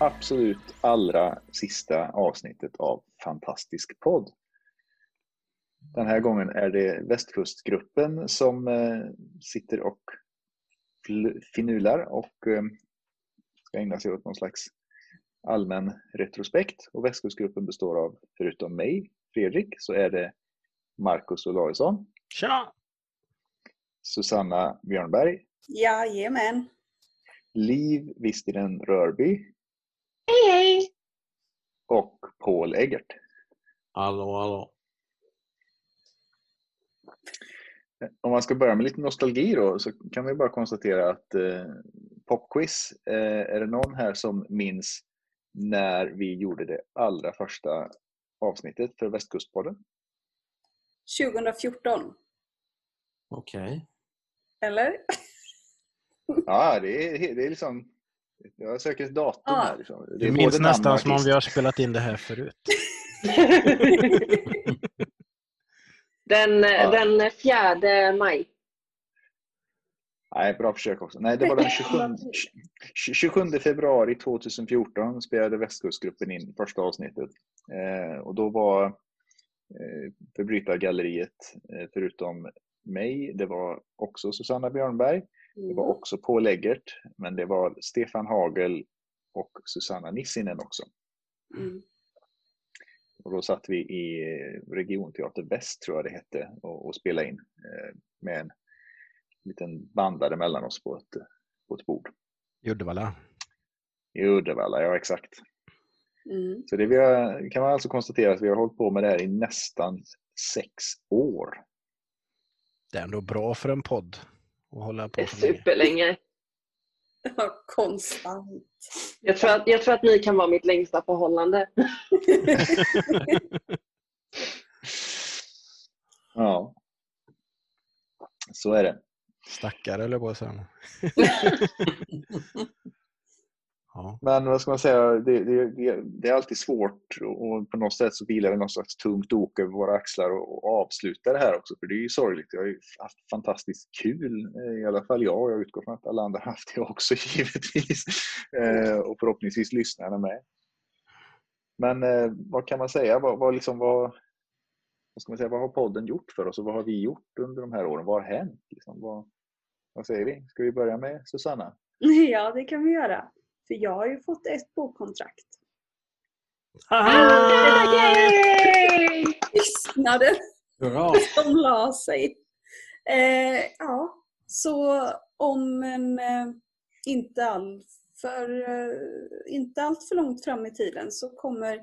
absolut allra sista avsnittet av Fantastisk podd. Den här gången är det Västkustgruppen som eh, sitter och finular och eh, ska ägna sig åt någon slags allmän retrospekt. Och Västkustgruppen består av, förutom mig, Fredrik, så är det Marcus Olausson. Tjena! Susanna Björnberg. Jajamän. Liv Vistinen Rörby. Hej hej! Och Paul Eggert. Hallå hallå. Om man ska börja med lite nostalgi då så kan vi bara konstatera att eh, popquiz, eh, är det någon här som minns när vi gjorde det allra första avsnittet för Västkustpodden? 2014. Okej. Okay. Eller? Ja, det är, det är liksom... Jag söker ett datum Ja. här. Liksom. Det Det minns nästan som om vi har spelat in det här förut. den, Ja. den 4 maj. Nej, bra försök också. Nej, det var den 27, 27 februari 2014 spelade Västkustgruppen in första avsnittet. Eh, och då var eh, förbrytargalleriet, eh, förutom mig, det var också Susanna Björnberg, det var också Paul Eggert, men det var Stefan Hagel och Susanna Nissinen också. Mm. Och då satt vi i Regionteater Väst, tror jag det hette, och, och spelade in eh, med en liten bandare mellan oss på ett, på ett bord. I Uddevalla. I Uddevalla, ja exakt. Mm. Så det vi har, kan man alltså konstatera att vi har hållit på med det här i nästan sex år. Det är ändå bra för en podd att hålla Det på är så länge. superlänge. Ja, Konstant. Jag tror, att, jag tror att ni kan vara mitt längsta förhållande. Ja. Så är det. Stackare eller på att säga. Ja. Men vad ska man säga, det, det, det, det är alltid svårt och på något sätt så vilar det något slags tungt ok över våra axlar och, och avsluta det här också. För det är ju sorgligt. Jag har ju haft fantastiskt kul, eh, i alla fall jag. och Jag utgår från att alla andra haft det också givetvis. Eh, och förhoppningsvis lyssnarna med. Men eh, vad kan man säga? Vad, vad, liksom, vad, vad, ska man säga? vad har podden gjort för oss och vad har vi gjort under de här åren? Vad har hänt? Liksom? Vad, vad säger vi? Ska vi börja med Susanna? Ja, det kan vi göra. För jag har ju fått ett bokkontrakt. Yay! Tystnaden Hurra! som la sig. Eh, ja, så om en eh, inte all för, eh, inte allt för långt fram i tiden så kommer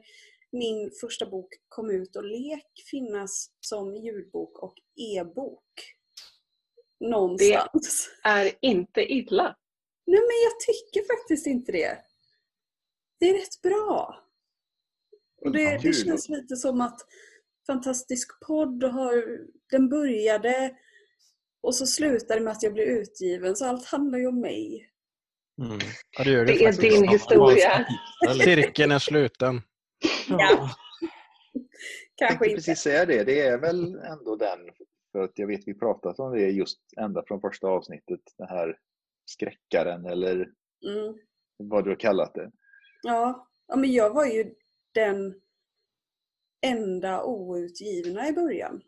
min första bok Kom ut och lek finnas som ljudbok och e-bok. Någonstans. Är inte illa. Nej men jag tycker faktiskt inte det. Det är rätt bra. Och det, det känns lite som att Fantastisk podd har, den började och så slutade med att jag blev utgiven så allt handlar ju om mig. Mm. Ja, det gör det, Det är faktiskt. din historia. Cirkeln är sluten. Ja. Kanske inte. precis säga det. Det är väl ändå den, för att jag vet vi pratat om det just ända från första avsnittet, den här skräckaren eller Mm. vad du har kallat det. Ja. ja, men jag var ju den enda outgivna i början.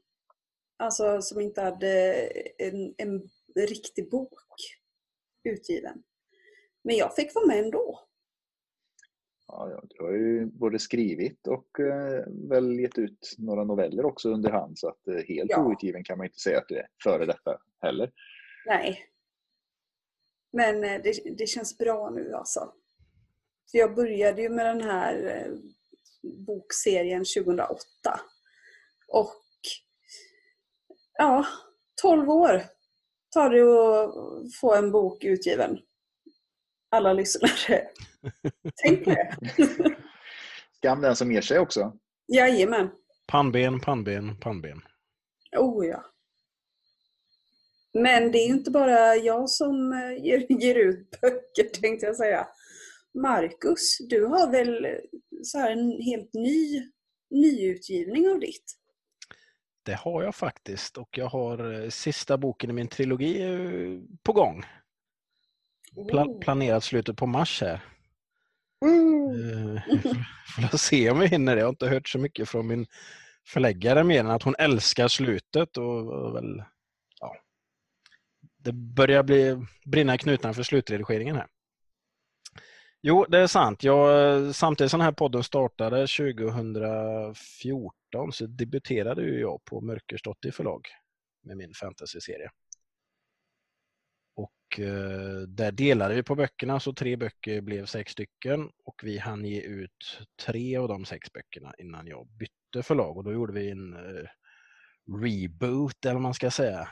Alltså som inte hade en, en riktig bok utgiven. Men jag fick vara med ändå. Ja, ja, du har ju både skrivit och eh, väl gett ut några noveller också under hand så att eh, helt Ja. outgiven kan man inte säga att du är före detta heller. Nej. Men eh, det, det känns bra nu alltså. För jag började ju med den här eh, bokserien 2008. Och ja, 12 år tar det att få en bok utgiven. Alla lyssnare. Tänk det. Skam den som ger sig också. Jajamän. Pannben, pannben, pannben. Oh ja. Men det är inte bara jag som eh, ger, ger ut böcker tänkte jag säga. Marcus, du har väl så en helt ny nyutgivning av ditt? Det har jag faktiskt och jag har eh, sista boken i min trilogi eh, på gång. Pla planerat slutet på mars här. Eh, Får se om vi hinner det. Jag har inte hört så mycket från min förläggare mer än att hon älskar slutet och, väl. Det börjar bli, brinna i knutarna för slutredigeringen här. Jo, det är sant. Jag, samtidigt som den här podden startade 2014 så debuterade ju jag på Mörkerstott förlag med min fantasyserie. Och eh, där delade vi på böckerna, så tre böcker blev sex stycken och vi hann ge ut tre av de sex böckerna innan jag bytte förlag och då gjorde vi en eh, reboot eller vad man ska säga.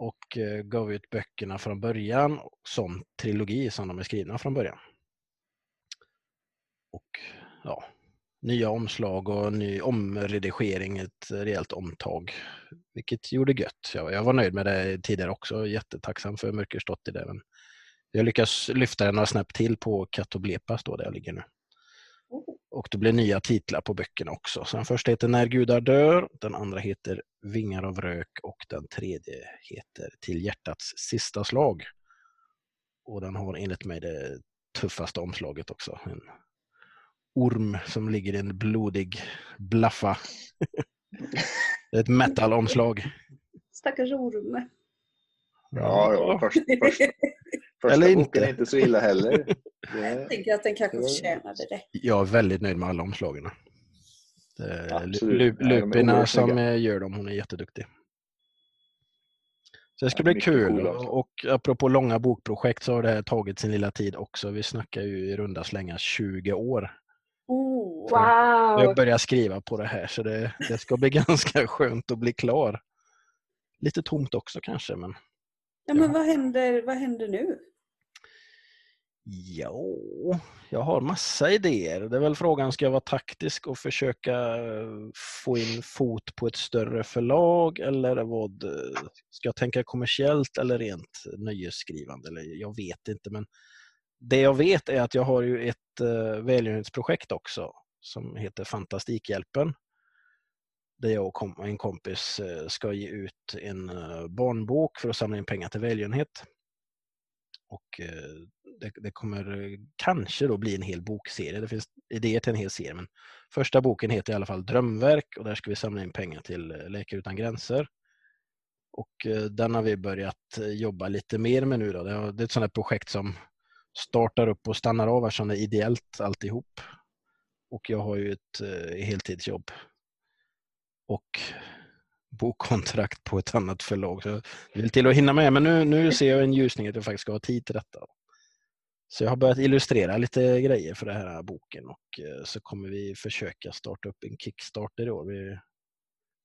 Och eh, gav ut böckerna från början som trilogi som de är skrivna från början. Och ja, nya omslag och ny omredigering, ett rejält omtag. Vilket gjorde gött. Jag, jag var nöjd med det tidigare också, jättetacksam för Mörkerstott i det. Men jag lyckas lyfta den några snäpp till på Katoblepas då där jag ligger nu. Och det blir nya titlar på böckerna också. Så den första heter När gudar dör, den andra heter Vingar av rök och den tredje heter Till hjärtats sista slag. Och den har enligt mig det tuffaste omslaget också. En orm som ligger i en blodig blaffa. Ett metal-omslag. Stackars orm. Ja, ja först, först, första Eller boken inte. är inte så illa heller. Det, Jag tänker att den kanske förtjänade det. Jag är väldigt nöjd med alla omslagen. Lu- Lupina som eh, gör dem, hon är jätteduktig. Så det ska Ja, bli kul. också. Och apropå långa bokprojekt så har det här tagit sin lilla tid också. Vi snackar ju i runda slängar 20 år. Oh. Jag Wow! börjar skriva på det här så det, det ska bli ganska skönt att bli klar. Lite tomt också kanske men Ja, men Ja. vad händer, vad händer nu? Ja, jag har massa idéer. Det är väl frågan, ska jag vara taktisk och försöka eh, få in fot på ett större förlag eller vad? Eh, ska jag tänka kommersiellt eller rent nöjesskrivande? Eller jag vet inte, men det jag vet är att jag har ju ett uh, välgörenhetsprojekt också som heter Fantastikhjälpen. Där jag och kom- en kompis ska ge ut en barnbok för att samla in pengar till välgörenhet. Och eh, det, det kommer eh, kanske då bli en hel bokserie. Det finns idéer till en hel serie. Men första boken heter i alla fall Drömverk och där ska vi samla in pengar till eh, Läkare utan gränser. Och den har vi börjat jobba lite mer med nu. Då. Det, är ett sånt här projekt som startar upp och stannar av eftersom det är ideellt alltihop. Och jag har ju ett heltidsjobb. Och bokkontrakt på ett annat förlag. Så det vill till att hinna med, men nu, nu ser jag en ljusning att jag faktiskt ska ha tid till detta. Så jag har börjat illustrera lite grejer för den här boken och eh, så kommer vi försöka starta upp en Kickstarter i år. Vi,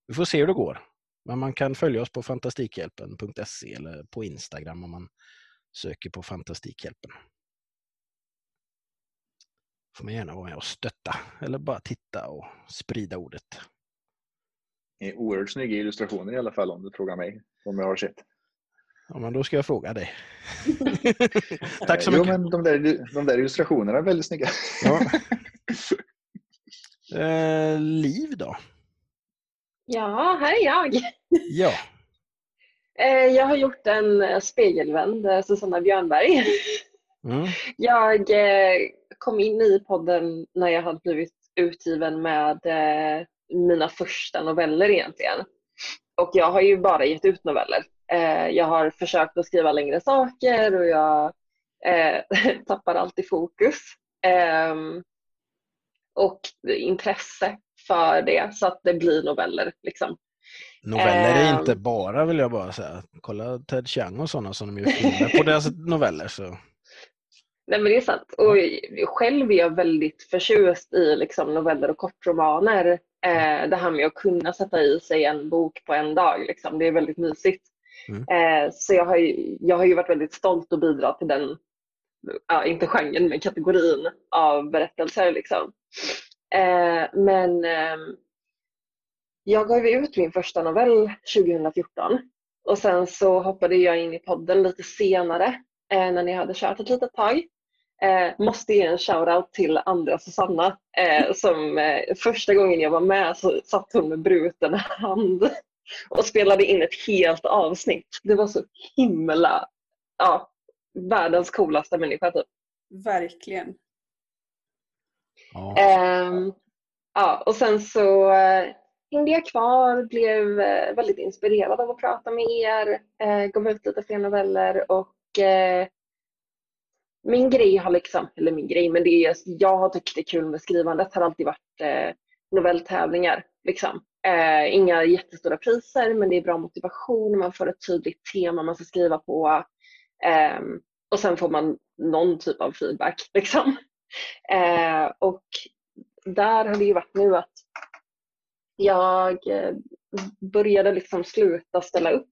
vi får se hur det går. Men man kan följa oss på fantastikhjälpen.se eller på Instagram om man söker på Fantastikhjälpen. får man gärna vara med och stötta eller bara titta och sprida ordet. Oerhört snygga illustrationer i alla fall om du frågar mig. Som jag har sett. Ja, men då ska jag fråga dig. Tack så jo, mycket. men de där, de där illustrationerna är väldigt snygga. Ja. Eh, liv då? Ja, här är jag. Ja, Eh, Jag har gjort en eh, spegelvänd, eh, Susanna Björnberg. mm. Jag eh, kom in i podden när jag hade blivit utgiven med eh, mina första noveller egentligen. Och jag har ju bara gett ut noveller. Eh, Jag har försökt att skriva längre saker och jag eh, tappar alltid fokus. Ehm, Och intresse för det så att det blir noveller. Liksom. noveller är Ehm. inte bara vill jag bara säga. Kolla Ted Chiang och sådana som de gör filmer på deras noveller. Så. Nej men det är sant. Och själv är jag väldigt förtjust i liksom, noveller och kortromaner. Eh, det här med att kunna sätta i sig en bok på en dag. Liksom. Det är väldigt mysigt. Mm. Eh, så jag har, ju, jag har ju varit väldigt stolt att bidra till den ja, inte genren, men kategorin av berättelser. Liksom. Eh, men eh, jag gav ut min första novell 2014 och sen så hoppade jag in i podden lite senare eh, när ni hade kört ett litet tag. Eh, måste ge en shoutout till andra Susanna eh, som eh, första gången jag var med så satt hon med bruten hand och spelade in ett helt avsnitt. Det var så himla, ja, världens coolaste människa typ. Verkligen. Ja. Ehm, ja, och sen så eh, hängde jag kvar, blev eh, väldigt inspirerad av att prata med er, eh, gav ut lite fler noveller och eh, min grej har liksom, eller min grej, men det är, jag har tyckt det är kul med skrivandet har alltid varit eh, novelltävlingar. Liksom. Eh, inga jättestora priser men det är bra motivation, man får ett tydligt tema man ska skriva på eh, och sen får man någon typ av feedback. Liksom. Eh, och där har det ju varit nu att jag eh, började liksom sluta ställa upp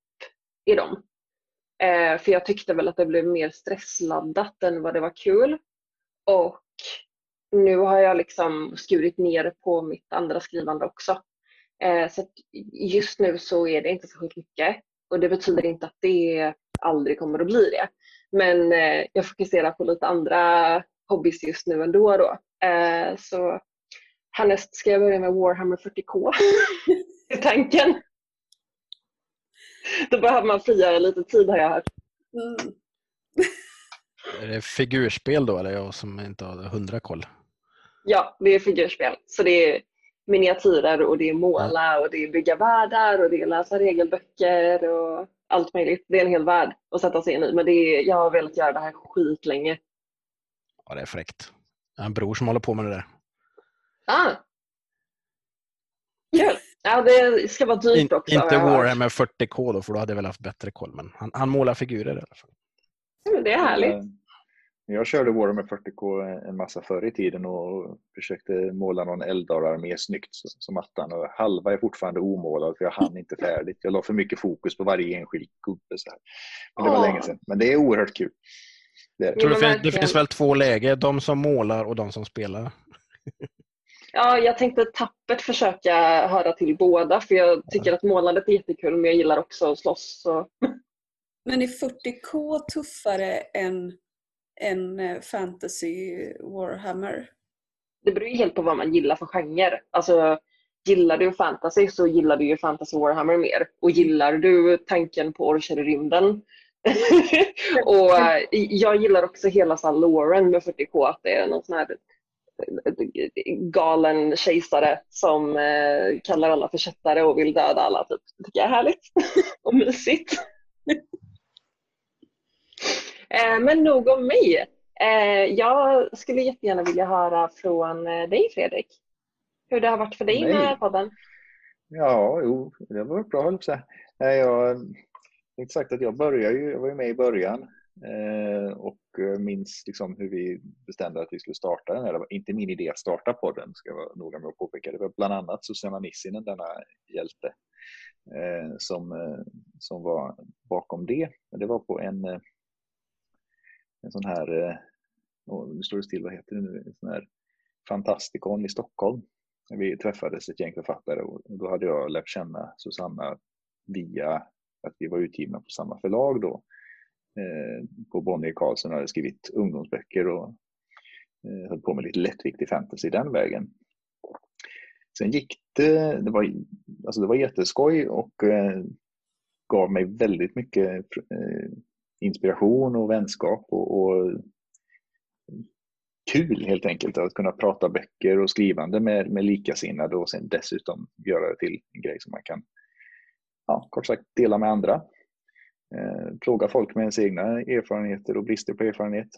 i dem. Eh, för jag tyckte väl att det blev mer stressladdat än vad det var kul. Och nu har jag liksom skurit ner på mitt andra skrivande också. Eh, så just nu så är det inte så mycket och det betyder inte att det aldrig kommer att bli det. Men eh, jag fokuserar på lite andra hobbys just nu ändå. Då. Eh, så härnäst ska jag börja med Warhammer 40K i tanken. Då behöver man frigöra lite tid har jag hört. Mm. Är det figurspel då eller jag som inte har hundra koll? Ja, det är figurspel. Så det är miniatyrer och det är måla och det är bygga världar och det är läsa regelböcker och allt möjligt. Det är en hel värld att sätta sig in i. Men det är, jag har velat göra det här skitlänge. Ja, det är fräckt. Jag har en bror som håller på med det där. Ah. Ja, det ska vara dyrt In, också. Inte Warhammer 40K då, för då hade jag väl haft bättre koll. Men han, han målar figurer i alla fall. det är härligt. Jag körde Warhammer 40K en massa förr i tiden och försökte måla någon Eldar-armé snyggt som attan. Och halva är fortfarande omålad för jag hann inte färdigt. Jag la för mycket fokus på varje enskild gubbe. Så här. Men det var länge sedan. Men det är oerhört kul. Det, är. det, finns, det finns väl två läger, de som målar och de som spelar? Ja, jag tänkte tappert försöka höra till båda för jag tycker att målandet är jättekul men jag gillar också att slåss. Så. Men är 40K tuffare än, än eh, fantasy Warhammer? Det beror ju helt på vad man gillar för genre. Alltså, gillar du fantasy så gillar du ju fantasy Warhammer mer. Och gillar du tanken på orcher i rymden och eh, jag gillar också hela så Lauren med 40K, att det är någon sån här galen kejsare som eh, kallar alla för kättare och vill döda alla. Typ. Det tycker jag är härligt och mysigt. eh, men nog om mig. Eh, jag skulle jättegärna vilja höra från eh, dig Fredrik. Hur det har varit för dig Nej. med podden. Ja, jo, det har varit bra höll jag Jag har inte sagt att jag började ju, jag var ju med i början Eh, och eh, minns liksom hur vi bestämde att vi skulle starta den. Det var inte min idé att starta podden, ska jag vara noga med att påpeka. Det var bland annat Susanna Nissinen, denna hjälte, eh, som, som var bakom det. Det var på en, en sån här, oh, nu står det still, vad heter det nu, en sån här Fantastikon i Stockholm. Vi träffades ett gäng författare och då hade jag lärt känna Susanna via att vi var utgivna på samma förlag då Eh, Eh, på Bonnier Karlsson och hade skrivit ungdomsböcker och eh, höll på med lite lättviktig fantasy den vägen. Sen gick det, det var, alltså det var jätteskoj och eh, gav mig väldigt mycket inspiration och vänskap och, och, kul helt enkelt att kunna prata böcker och skrivande med, med likasinnade och sen dessutom göra det till en grej som man kan ja, kort sagt dela med andra eh, plåga folk med ens egna erfarenheter och brister på erfarenhet.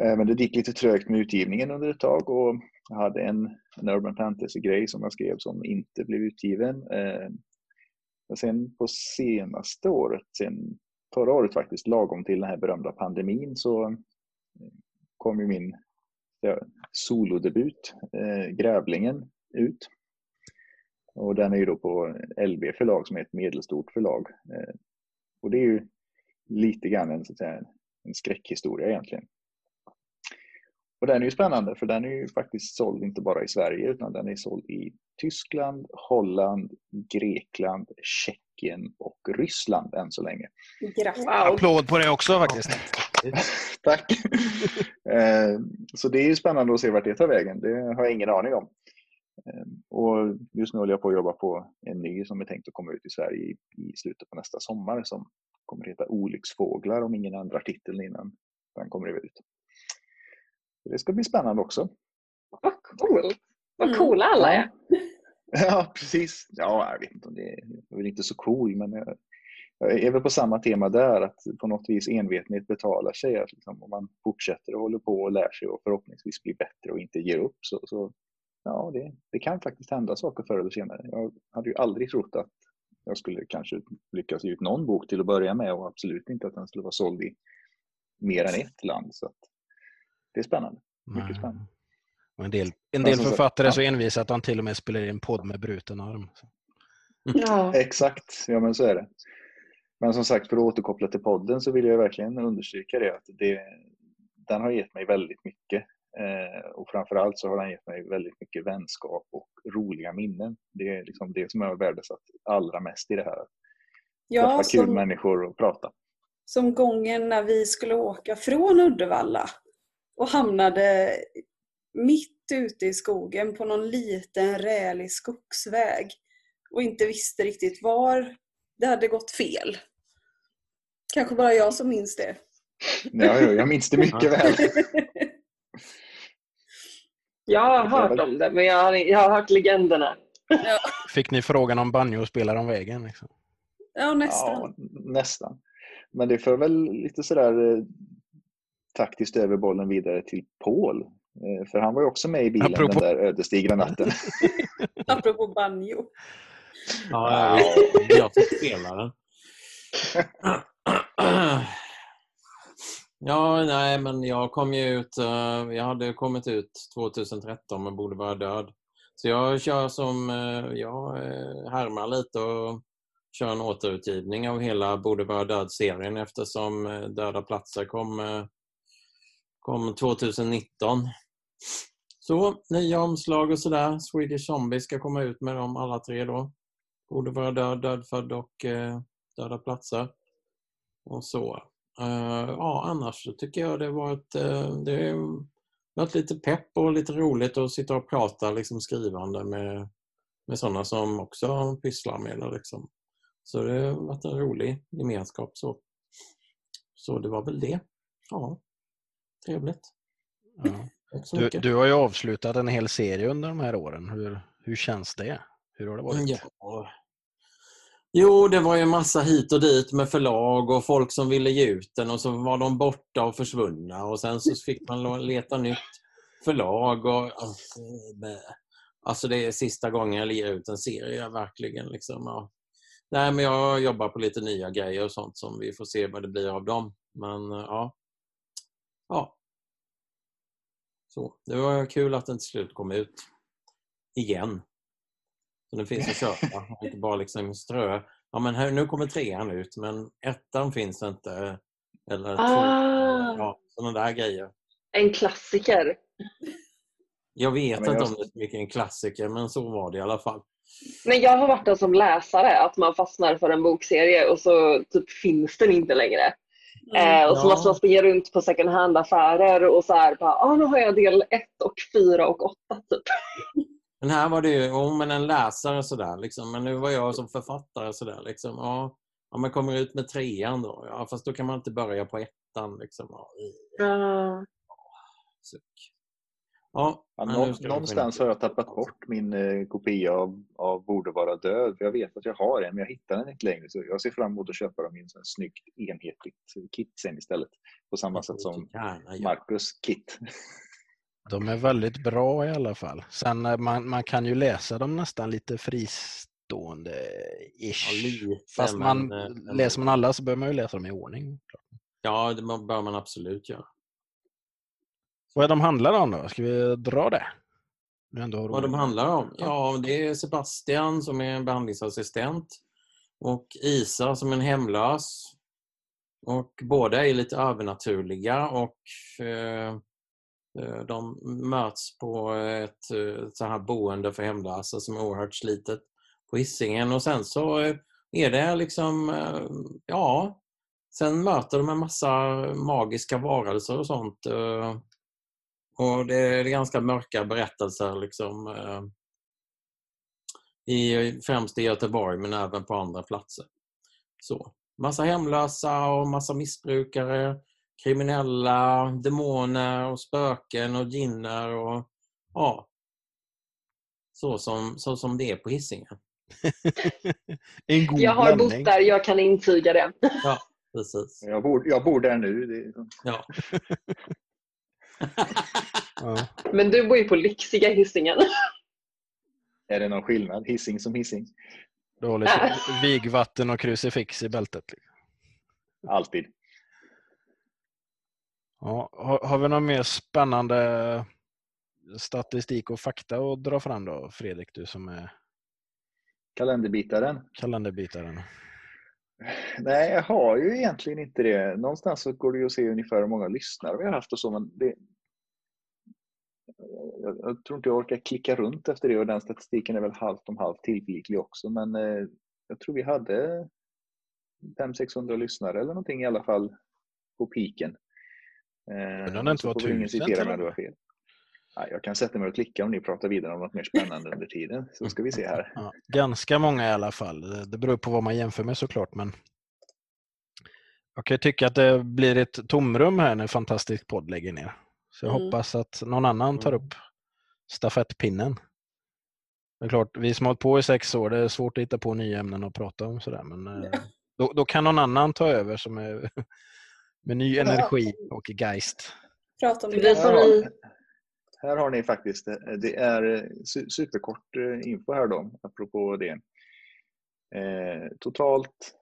Eh, men det gick lite trögt med utgivningen under ett tag och jag hade en, en Urban Fantasy-grej som jag skrev som inte blev utgiven. Eh, och sen på senaste året, sen förra året faktiskt, lagom till den här berömda pandemin så eh, kom ju min ja, solodebut, eh, Grävlingen, ut. Och den är ju då på LB förlag som är ett medelstort förlag. Eh, och det är ju lite grann en, så att säga, en skräckhistoria egentligen. Och den är ju spännande för den är ju faktiskt såld inte bara i Sverige utan den är såld i Tyskland, Holland, Grekland, Tjeckien och Ryssland än så länge. Wow. Applåd på det också faktiskt. Tack! Eh, Så det är ju spännande att se vart det tar vägen. Det har jag ingen aning om. Eh, Och just nu håller jag på att jobba på en ny som är tänkt att komma ut i Sverige i, i slutet på nästa sommar som kommer att heta Olycksfåglar om ingen ändrar titeln innan den kommer ut. Det ska bli spännande också. Vad coolt! Vad Mm. coola alla är. Ja, precis. Ja, jag vet inte om det är, jag är inte så cool, men jag, jag är väl på samma tema där, att på något vis envetenhet betalar sig. Att liksom, om man fortsätter och håller på och lär sig och förhoppningsvis blir bättre och inte ger upp, så, så ja, det, det kan faktiskt hända saker förr eller senare. Jag hade ju aldrig trott att jag skulle kanske lyckas ge ut någon bok till att börja med och absolut inte att den skulle vara såld i mer än ett land. Så att det är spännande. Mycket Nej. spännande. Och En del, en del författare är så envisa att de till och med spelar in en podd med bruten arm. Ja. Exakt, ja men så är det. Men som sagt, för att återkoppla till podden så vill jag verkligen understryka det att det, den har gett mig väldigt mycket. Eh, och framförallt så har den gett mig väldigt mycket vänskap och roliga minnen. Det är liksom det som jag har värdesatt allra mest i det här. Att Ja, träffa kul människor och prata. som gången när vi skulle åka från Uddevalla och hamnade mitt ute i skogen på någon liten rälig skogsväg och inte visste riktigt var det hade gått fel. Kanske bara jag som minns det. Ja, jag minns det mycket väl. Jag har hört om det, men jag har, jag har hört legenderna. Fick ni frågan om banjo spelar om vägen? Liksom? Ja, nästan. Ja, nästan. Men det för väl lite sådär eh, taktiskt över bollen vidare till Paul. Eh, För han var ju också med i bilen Apropå- den där ödesdigra natten. Apropå banjo. Ja, jag vet. jag fick spela den. Ja, nej, men jag kom ju ut, eh, jag hade kommit ut 2013 men borde vara död. Så jag kör som, eh, jag eh, härmar lite och kör en återutgivning av hela Borde vara död-serien eftersom Döda platser kom, kom 2019. Så, nya omslag och sådär. Swedish Zombie ska komma ut med dem alla tre då. Borde vara död, dödfödd och eh, Döda platser. Och så. Eh, ja, annars så tycker jag det var ett, eh, det varit lite pepp och lite roligt att sitta och prata liksom skrivande med, med sådana som också pysslar med det. Liksom. Så det har varit en rolig gemenskap. Så, så det var väl det. Ja, trevligt. Ja. Du, du har ju avslutat en hel serie under de här åren. Hur, hur känns det? Hur har det varit? Ja. Jo, det var ju massa hit och dit med förlag och folk som ville ge ut den och så var de borta och försvunna och sen så fick man leta nytt förlag och alltså, det är sista gången jag ger ut en serie verkligen. Liksom, Och, Nej, men jag jobbar på lite nya grejer och sånt som vi får se vad det blir av dem. Men ja. Ja. Så, det var kul att den till slut kom ut. Igen. Så den finns att köpa. inte bara liksom strö. Ja, men här, nu kommer trean ut, men ettan finns inte. Eller Ah. tvåan. Ja, sådana där grejer. En klassiker. Jag vet Ja, inte jag- om det är så mycket en klassiker, men så var det i alla fall. Men jag har varit där som läsare, att man fastnar för en bokserie och så typ finns den inte längre. Mm. Eh, och så Ja. måste man springa runt på second hand-affärer och så här, bara, ah, nu har jag del 1 och 4 och 8 typ. Men här var det ju, jo, men en läsare sådär. Liksom. Men nu var jag som författare sådär. Liksom. Ja, ja, man kommer ut med trean då. Ja, fast då kan man inte börja på ettan. Liksom. Ja, i- suck. Ja, Ja, någonstans har jag tappat bort min eh, kopia av, av Borde vara död. För jag vet att jag har en, men jag hittar den inte längre. Så jag ser fram emot att köpa dem i en sån snyggt enhetligt kit sen istället. På samma sätt som Gärna, ja. Marcus kit. De är väldigt bra i alla fall. Sen eh, man, man kan ju läsa dem nästan lite fristående-ish. Ja, Fast man, men, eh, läser man alla så bör man ju läsa dem i ordning. Ja, det bör man absolut göra. Vad är de handlar om då? Ska vi dra det? Vad de handlar om? Ja, det är Sebastian som är en behandlingsassistent och Isa som är en hemlös. Och båda är lite övernaturliga och eh, Eh, de möts på ett eh, så här boende för hemlösa som är oerhört slitet på Hisingen och sen så eh, är det liksom, ja, sen möter de en massa magiska varelser och sånt. Och det är ganska mörka berättelser liksom i, främst i Göteborg men även på andra platser. Så. Massa hemlösa och massa missbrukare, kriminella, demoner och spöken och ginner och ja. Så som, så som det är på Hisingen. en god jag har blandning. bott där, jag kan intyga det. ja, precis. Jag bor, jag bor där nu. Det... Ja. Men du bor ju på lyxiga Hisingen. Är det någon skillnad? Hissing som hissing? Du har liksom vigvatten och krucifix i bältet? Alltid. Ja, har, har vi någon mer spännande statistik och fakta att dra fram då, Fredrik? Du som är kalenderbitaren. Kalenderbitaren. Nej, jag har ju egentligen inte det. Någonstans så går det ju att se ungefär hur många lyssnare vi har haft och så, men det, jag, jag, tror inte jag orkar klicka runt efter det och den statistiken är väl halvt om halvt tillförlitlig också. Men eh, jag tror vi hade 500-600 lyssnare eller någonting i alla fall på piken. Eh, men den inte var tusen? det var fel. Ja, jag kan sätta mig och klicka om ni pratar vidare om något mer spännande under tiden. Så ska vi se här. Ja, ganska många i alla fall. Det beror på vad man jämför med såklart. Men jag kan tycka att det blir ett tomrum här när Fantastisk podd lägger ner. Så jag mm. hoppas att någon annan tar mm. upp stafettpinnen. Det är klart, vi som har hållit på i sex år, det är svårt att hitta på nya ämnen att prata om. Sådär, men ja. Eh, då, då, kan någon annan ta över som är med ny energi och geist. Prata om det. Här, här har ni faktiskt, eh, det är eh, superkort info här då, apropå det. Eh, totalt,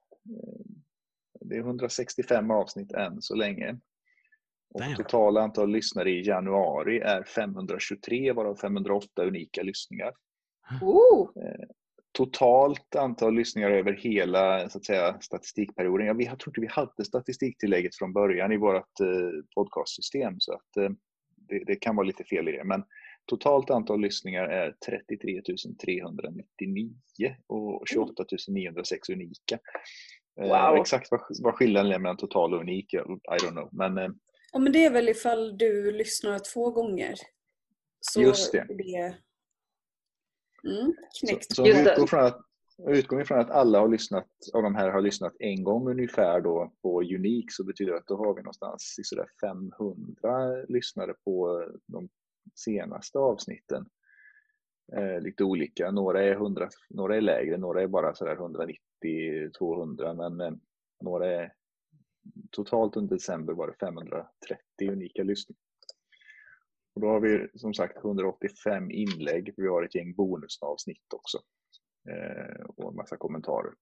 det är 165 avsnitt än så länge. Och totala antal lyssnare i januari är 523 varav 508 unika lyssningar. Oh. Totalt antal lyssningar över hela så att säga, statistikperioden. Jag tror inte vi hade statistiktillägget från början i vårt eh, podcastsystem så att eh, det, det, kan vara lite fel i det. Men totalt antal lyssningar är 33 399 och 28 906 unika. Wow. Exakt vad, vad skillnaden är mellan total och unik, I don't know. Men Ja men det är väl ifall du lyssnar två gånger. Så Just det. det... Mm, knäckt. Så, så utgår från att, utgår ifrån att alla har lyssnat, av de här har lyssnat en gång ungefär då på Unique så betyder det att då har vi någonstans i sådär 500 lyssnare på de senaste avsnitten. Eh, lite olika. Några är, 100, några är lägre, några är bara sådär 190-200 men eh, några är totalt under december var det 530 unika lyssningar. Och då har vi som sagt 185 inlägg. Vi har ett gäng bonusavsnitt också. Eh, och en massa kommentarer.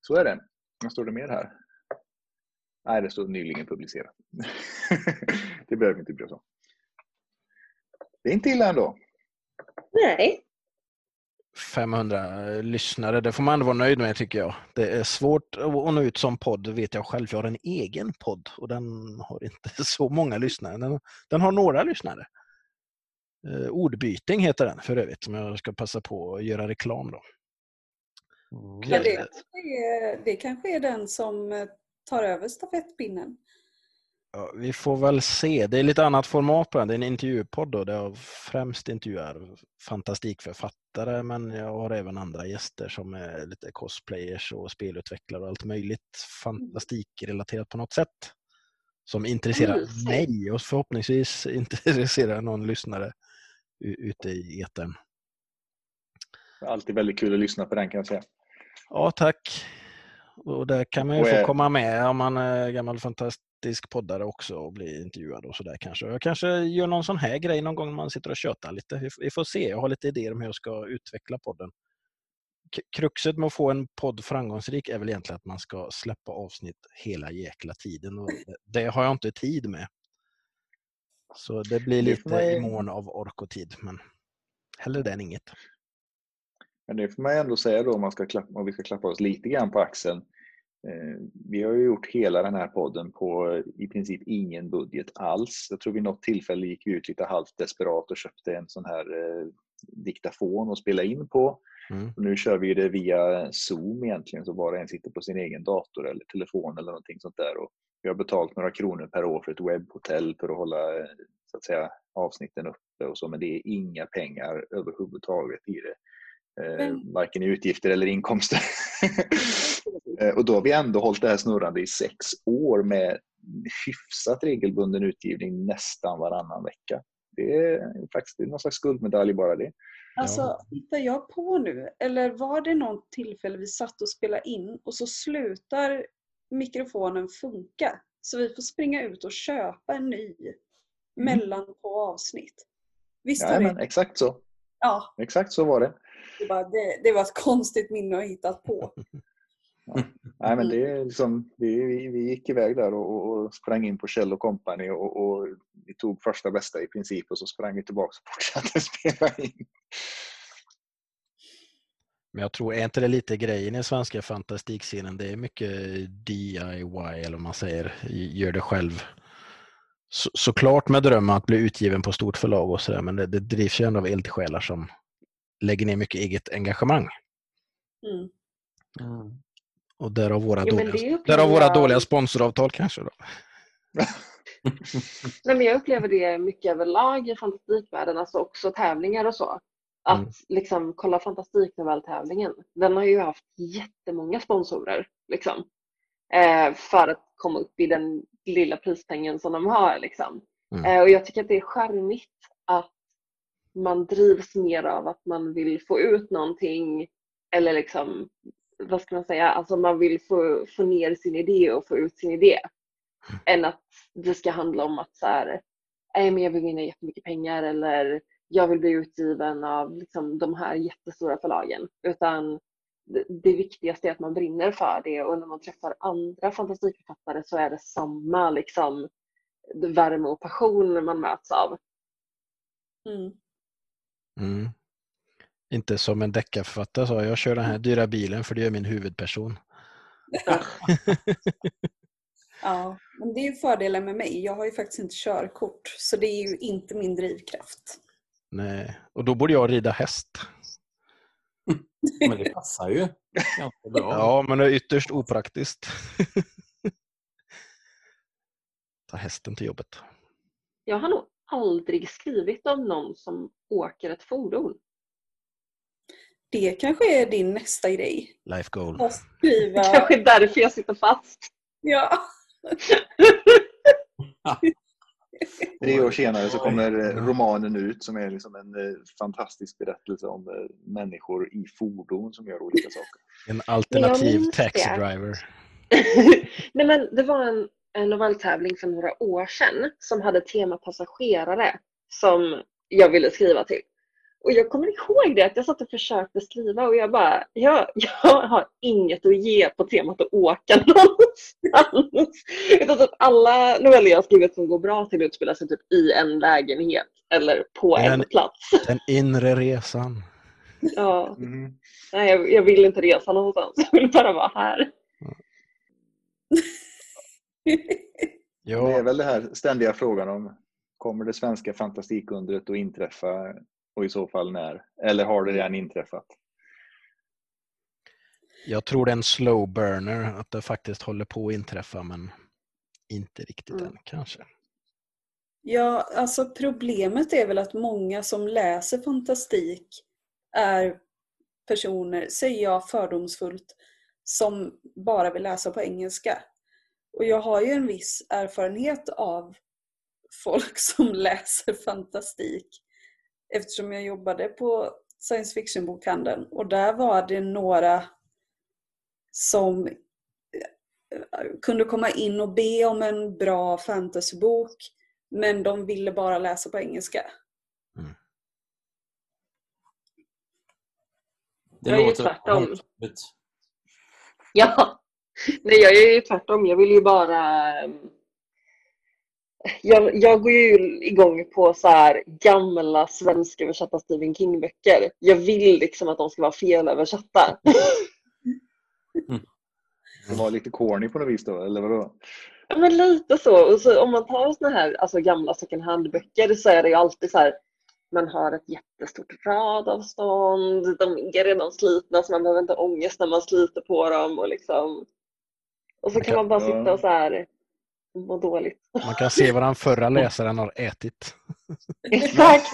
Så är det. Vad står det mer här? Nej, det står nyligen publicerat. det behöver vi inte bry oss om. Det är inte illa ändå. Nej. 500 lyssnare. Det får man ändå vara nöjd med tycker jag. Det är svårt att nå ut som podd, det vet jag själv. Jag har en egen podd och den har inte så många lyssnare. Den, den har några lyssnare. Eh, ordbyting heter den för övrigt, som jag ska passa på att göra reklam då. Mm. Ja, det, är, det kanske är den som tar över stafettpinnen. Ja, vi får väl se. Det är lite annat format på den. Det är en intervjupodd då, där jag främst intervjuar fantastikförfattare men jag har även andra gäster som är lite cosplayers och spelutvecklare och allt möjligt fantastikrelaterat på något sätt. Som intresserar mm. mig och förhoppningsvis intresserar någon lyssnare ute i etern. Alltid väldigt kul att lyssna på den kan jag säga. Ja, tack. Och där kan man ju få komma med om man är gammal fantast fantastisk poddare också och bli intervjuad och sådär kanske. Jag kanske gör någon sån här grej någon gång man sitter och tjötar lite. Vi får se. Jag har lite idéer om hur jag ska utveckla podden. Kruxet med att få en podd framgångsrik är väl egentligen att man ska släppa avsnitt hela jäkla tiden. Och det har jag inte tid med. Så det blir lite det i mån av ork och tid. Men hellre det än inget. Men det får man ändå säga då om, man ska klappa, om vi ska klappa oss lite grann på axeln vi har ju gjort hela den här podden på i princip ingen budget alls. Jag tror vid något tillfälle gick vi ut lite halvt desperat och köpte en sån här eh, diktafon att spela in på. Mm. Nu kör vi det via Zoom egentligen, så var och en sitter på sin egen dator eller telefon eller någonting sånt där. Och vi har betalt några kronor per år för ett webbhotell för att hålla eh, så att säga, avsnitten uppe och så, men det är inga pengar överhuvudtaget i det. Eh, Men- varken i utgifter eller inkomster. Eh, och då har vi ändå hållit det här snurrande i sex år med hyfsat regelbunden utgivning nästan varannan vecka. Det är faktiskt det är någon slags guldmedalj bara det. Alltså, hittar jag på nu? Eller var det något tillfälle vi satt och spelade in och så slutar mikrofonen funka? Så vi får springa ut och köpa en ny mellan på avsnitt. Visst Ja, men det? exakt så. Ja, Exakt så var det. Det, bara, det, det var ett konstigt minne att hittat på. Nej, men det är liksom, vi, vi, vi gick iväg där och, och, och sprang in på Kjell Company och, och vi tog första bästa i princip och så sprang vi tillbaka och fortsatte spela in. Men jag tror, är inte det lite grejen i svenska fantastikscenen? Det är mycket DIY eller vad man säger, gör det själv. Så, såklart med drömmen att bli utgiven på stort förlag och sådär, men det, det drivs ju ändå av eldsjälar som lägger ner mycket eget engagemang. Mm. Mm. Och därav våra, Jo, dåliga, därav våra jag- dåliga sponsoravtal kanske. Då. Nej, men jag upplever det mycket överlag i fantastikvärlden, alltså också tävlingar och så. Att Mm. liksom kolla fantastiknovelltävlingen, den har ju haft jättemånga sponsorer liksom. Eh, för att komma upp i den lilla prispengen som de har liksom. Mm. Eh, och jag tycker att det är charmigt att man drivs mer av att man vill få ut någonting eller liksom, vad ska man säga, alltså man vill få, få ner sin idé och få ut sin idé. Än att det ska handla om att så här, nej men jag vill vinna jättemycket pengar eller jag vill bli utgiven av liksom, de här jättestora förlagen. Utan det, det viktigaste är att man brinner för det och när man träffar andra fantastikförfattare så är det samma liksom, värme och passion man möts av. Mm. Mm. Inte som en deckarförfattare sa, jag kör den här dyra bilen för det gör min huvudperson. Ja, men det är ju fördelen med mig. Jag har ju faktiskt inte körkort, så det är ju inte min drivkraft. Nej. Och då borde jag rida häst. Men det passar ju ganska bra. Ja, men det är ytterst opraktiskt. Ta hästen till jobbet. Jag har nog aldrig skrivit om någon som åker ett fordon. Det kanske är din nästa grej. Life goal. Att skriva... Kanske därför jag sitter fast. Ja. Tre år senare så kommer eh, romanen ut som är liksom en eh, fantastisk berättelse om eh, människor i fordon som gör olika saker. En alternativ taxi det. driver. Nej, men det var en, en novelltävling för några år sedan som hade tema passagerare som jag ville skriva till. Och jag kommer ihåg det att jag satt och försökte skriva och jag bara, jag, jag har inget att ge på temat att åka någonstans. Utan att alla noveller jag skrivit som går bra till utspelar sig typ i en lägenhet eller på en En- plats. Den inre resan. Ja, Mm. nej, jag, jag vill inte resa någonstans, jag vill bara vara här. Det är Ja, väl det här ständiga frågan om kommer det svenska fantastikundret att inträffa och i så fall när? Eller har det redan inträffat? jag tror det är en slow burner, att det faktiskt håller på att inträffa, men inte riktigt Mm. än kanske. Ja, alltså problemet är väl att många som läser fantastik är personer, säger jag fördomsfullt, som bara vill läsa på engelska. Och jag har ju en viss erfarenhet av folk som läser fantastik eftersom jag jobbade på science fiction-bokhandeln och där var det några som eh, kunde komma in och be om en bra fantasybok men de ville bara läsa på engelska. Det Jag är ju låter tvärtom. Ja, nej jag är ju tvärtom. Jag vill ju bara... ehm, Jag, jag går ju igång på så här gamla svensköversatta Stephen King-böcker. Jag vill liksom att de ska vara felöversatta. Det var lite corny på något vis då, eller vadå? Ja, men lite så. Och så om man tar såna här alltså, gamla second hand-böcker så är det ju alltid så här man har ett jättestort radavstånd, de är redan slitna så man behöver inte ångest när man sliter på dem. Och, liksom. Och så kan man bara sitta och så här må dåligt. Man kan se vad den förra läsaren har ätit. Exakt!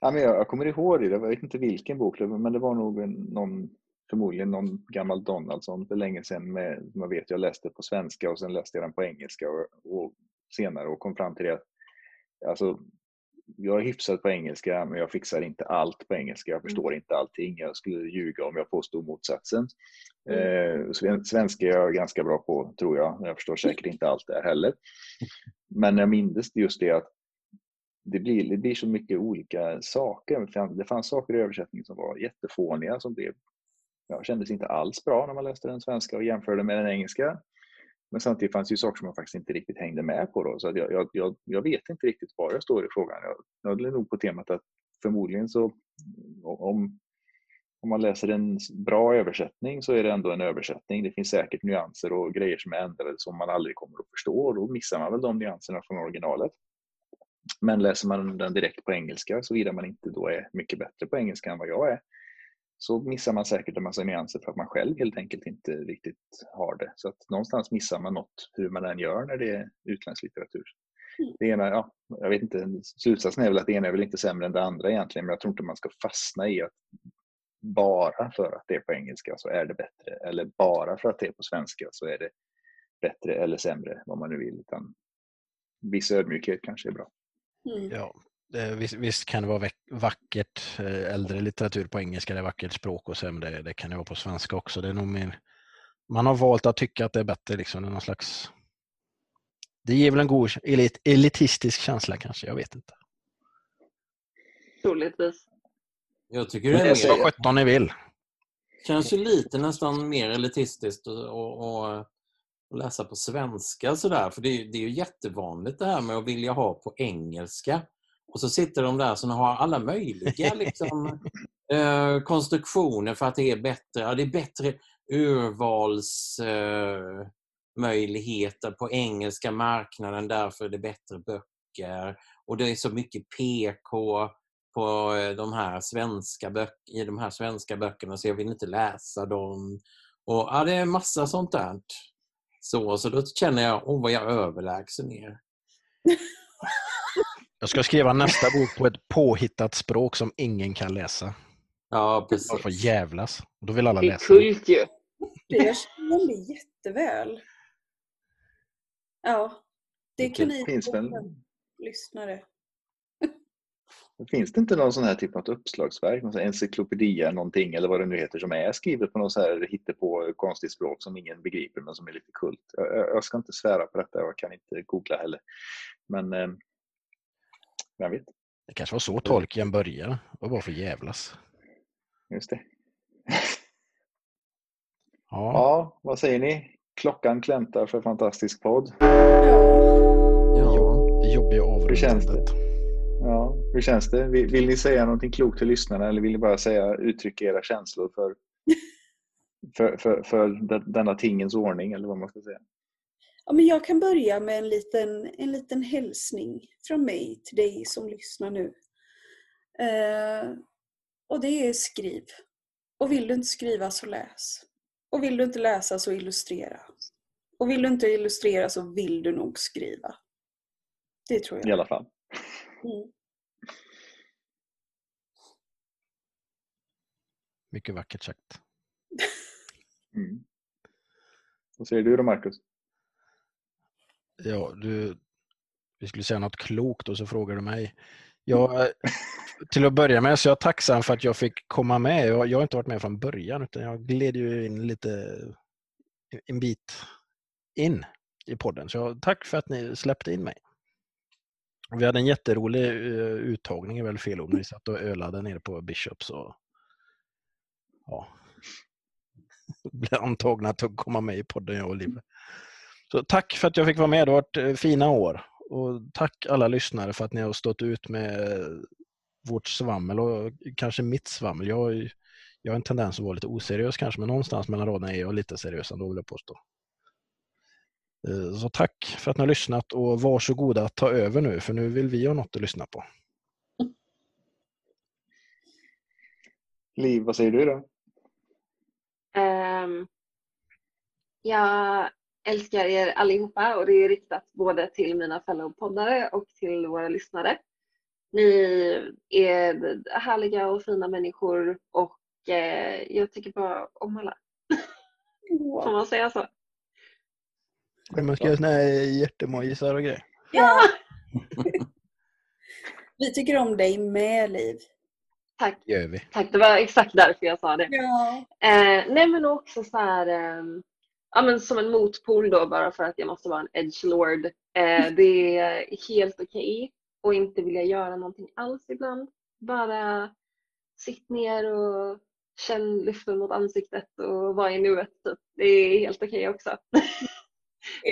Ja, men jag, jag kommer ihåg det, jag vet inte vilken bok, men det var nog en, någon, förmodligen någon gammal Donaldsson för länge sedan. Med, man vet, jag läste på svenska och sen läste jag den på engelska och, och senare och kom fram till det att alltså, jag är hyfsad på engelska, men jag fixar inte allt på engelska. Jag förstår inte allting. Jag skulle ljuga om jag påstod motsatsen. Mm. Eh, svenska är jag ganska bra på, tror jag. Jag förstår säkert inte allt där heller. Men jag minns just det att det blir, det blir så mycket olika saker. Det fanns saker i översättningen som var jättefåniga, som blev, ja, kändes inte alls bra när man läste den svenska och jämförde med den engelska. Men samtidigt fanns det ju saker som jag faktiskt inte riktigt hängde med på. Då, så jag, jag, jag, jag, vet inte riktigt var jag står i frågan. Jag, jag är nog på temat att förmodligen så om, om man läser en bra översättning så är det ändå en översättning. Det finns säkert nyanser och grejer som är ändrade som man aldrig kommer att förstå och då missar man väl de nyanserna från originalet. Men läser man den direkt på engelska, såvida man inte då är mycket bättre på engelska än vad jag är, så missar man säkert en massa nyanser för att man själv helt enkelt inte riktigt har det. Så att någonstans missar man något hur man än gör när det är utländsk litteratur. Mm. Det ena, ja, jag vet inte, slutsatsen är väl att det ena är väl inte sämre än det andra egentligen, men jag tror inte man ska fastna i att bara för att det är på engelska så är det bättre, eller bara för att det är på svenska så är det bättre eller sämre, vad man nu vill. Utan viss ödmjukhet kanske är bra. Mm. Ja, visst, visst, kan det vara vackert, eh, äldre litteratur på engelska, det är vackert språk och så, men det, det, kan det vara på svenska också. Det är nog mer, man har valt att tycka att det är bättre, liksom, det är någon slags... Det ger väl en god elit, elitistisk känsla kanske, jag vet inte. Troligtvis. Jag tycker det är mer... Vad sjutton ni vill. Känns ju lite nästan mer elitistiskt och, och, och läsa på svenska sådär. För det är, det är ju jättevanligt det här med att vilja ha på engelska. Och så sitter de där som har alla möjliga liksom, eh, konstruktioner för att det är bättre. Ja, det är bättre urvalsmöjligheter eh, på engelska marknaden, därför är det bättre böcker. Och det är så mycket PK på eh, de här svenska böck i de här svenska böckerna så jag vill inte läsa dem. Och, ja, det är massa sånt där. Så, så då känner jag, åh vad jag överlägsen er. Jag ska skriva nästa bok på ett påhittat språk som ingen kan läsa. Ja, precis. Bara för jävlas. Då vill alla det är läsa. kult ju. Det känner mig jätteväl. Ja, det kan ni finns lyssnare. Finns det inte någon sån här typ av uppslagsverk, någon encyklopedia någonting eller vad det nu heter som är skrivet på något så här hittepå konstigt språk som ingen begriper men som är lite kult? Jag, jag ska inte svära på detta, jag kan inte googla heller. Men eh, vem vet? Det kanske var så Tolkien började. Det var för jävlas. Just det. Ja. ja, vad säger ni? Klockan klämtar för fantastisk podd. Ja, det jobbiga Hur känns det? Ja, hur känns det? Vill, vill, ni säga någonting klokt till lyssnarna eller vill ni bara säga, uttrycka era känslor för, för, för, för denna tingens ordning eller vad man ska säga? Ja, men jag kan börja med en liten, en liten hälsning från mig till dig som lyssnar nu. Eh, och det är skriv. Och vill du inte skriva så läs. Och vill du inte läsa så illustrera. Och vill du inte illustrera så vill du nog skriva. Det tror jag. I alla fall. Mm. Mycket vackert sagt. Mm. Vad säger du då Marcus? Ja, du, vi skulle säga något klokt och så frågar du mig. Jag, till att börja med så är jag tacksam för att jag fick komma med. Jag, jag har inte varit med från början utan jag gled ju in lite en bit in i podden. Så jag, tack för att ni släppte in mig. Vi hade en jätterolig uh, uttagning, är väl fel ord, vi satt och ölade nere på Bishops. Och, ja, blev antagna att komma med i podden, jag och Liv. Så tack för att jag fick vara med. Det har varit eh, fina år. Och tack alla lyssnare för att ni har stått ut med vårt svammel och kanske mitt svammel. Jag, Jag har en tendens att vara lite oseriös kanske, men någonstans mellan raderna är jag lite seriös ändå vill jag påstå. Eh, Så tack för att ni har lyssnat och varsågoda att ta över nu, för nu vill vi ha något att lyssna på. Liv, vad säger du då? Ehm, jag älskar er allihopa och det är riktat både till mina fellow-poddare och till våra lyssnare. Ni är härliga och fina människor och eh, jag tycker bara om alla. Får man säga så? Man ska göra såna här hjärtemojisar och grejer. Ja. Vi tycker om dig med, Liv. Tack, gör vi. tack. Det var exakt därför jag sa det. Ja. Eh, nej men också så här, ehm, ja men som en motpol då bara för att jag måste vara en edgelord. Eh, det är helt okej att inte vilja göra någonting alls ibland. Bara sitt ner och känn luften mot ansiktet och vara i nuet. Typ. Det är helt okej också.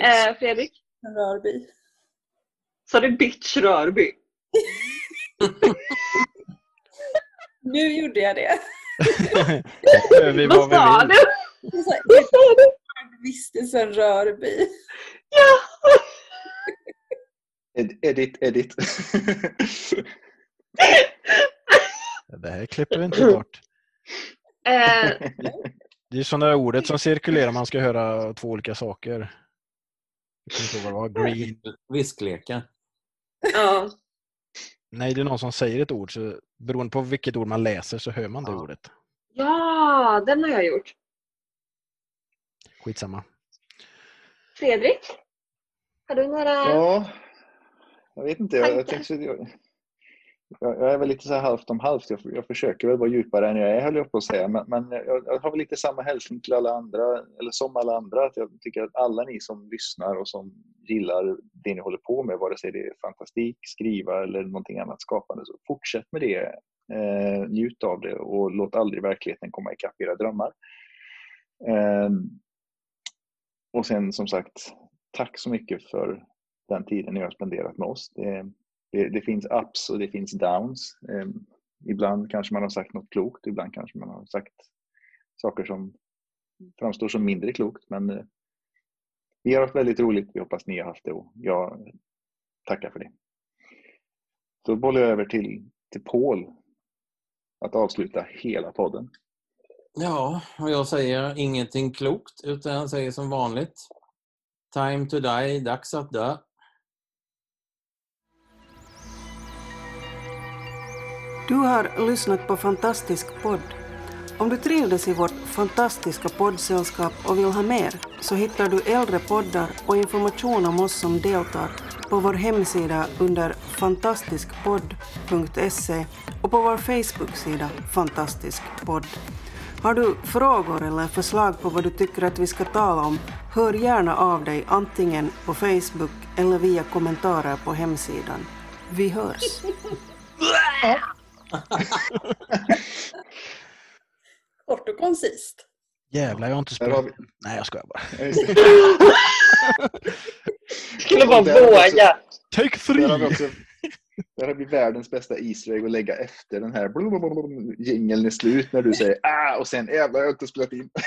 eh, Fredrik? Rörby. Sa du bitch Rörby? Nu gjorde jag det. Vad sa du? Vistelsen Rörby. Ja! Ed- Edit, edit. Det här klipper vi inte bort. Eh, Det är sådana där ordet som cirkulerar, man ska höra två olika saker. Green. Visklekar. ja. Nej, det är någon som säger ett ord, så beroende på vilket ord man läser så hör man det Ja. ordet. ja, den har jag gjort. Skitsamma. Fredrik? Har du några? Ja, jag vet inte. Jag, jag, tänkte, jag, jag är väl lite så här halvt om halvt. Jag, jag försöker väl vara djupare än jag är, höll jag på att säga. Men, men jag, jag har väl lite samma hälsning till alla andra, eller som alla andra. Att jag tycker att alla ni som lyssnar och som gillar det ni håller på med, vare sig det är fantastik, skriva eller någonting annat skapande, så fortsätt med det. Eh, njut av det och låt aldrig verkligheten komma ikapp era drömmar. Eh, och sen som sagt, tack så mycket för den tiden ni har spenderat med oss. Det, det, det finns ups och det finns downs. Eh, ibland kanske man har sagt något klokt, ibland kanske man har sagt saker som framstår som mindre klokt. Men eh, vi har haft väldigt roligt. Vi hoppas ni har haft det och jag tackar för det. Då bollar jag över till, till Paul att avsluta hela podden. Ja, och jag säger ingenting klokt utan jag säger som vanligt. Time to die, dags att dö. Du har lyssnat på Fantastisk podd. Om du trivdes i vårt fantastiska poddsällskap och vill ha mer så hittar du äldre poddar och information om oss som deltar på vår hemsida under fantastiskpodd.se och på vår Facebook-sida Fantastisk podd. Har du frågor eller förslag på vad du tycker att vi ska tala om, hör gärna av dig antingen på Facebook eller via kommentarer på hemsidan. Vi hörs! Kort och koncist. Jävlar, jag har inte spelat. vi, Nej, jag skojar bara. Skulle bara våga. Take three! Det här blir världens bästa Easter egg att lägga efter den här jingeln är slut när du säger ah och sen jävlar jag har inte spelat in.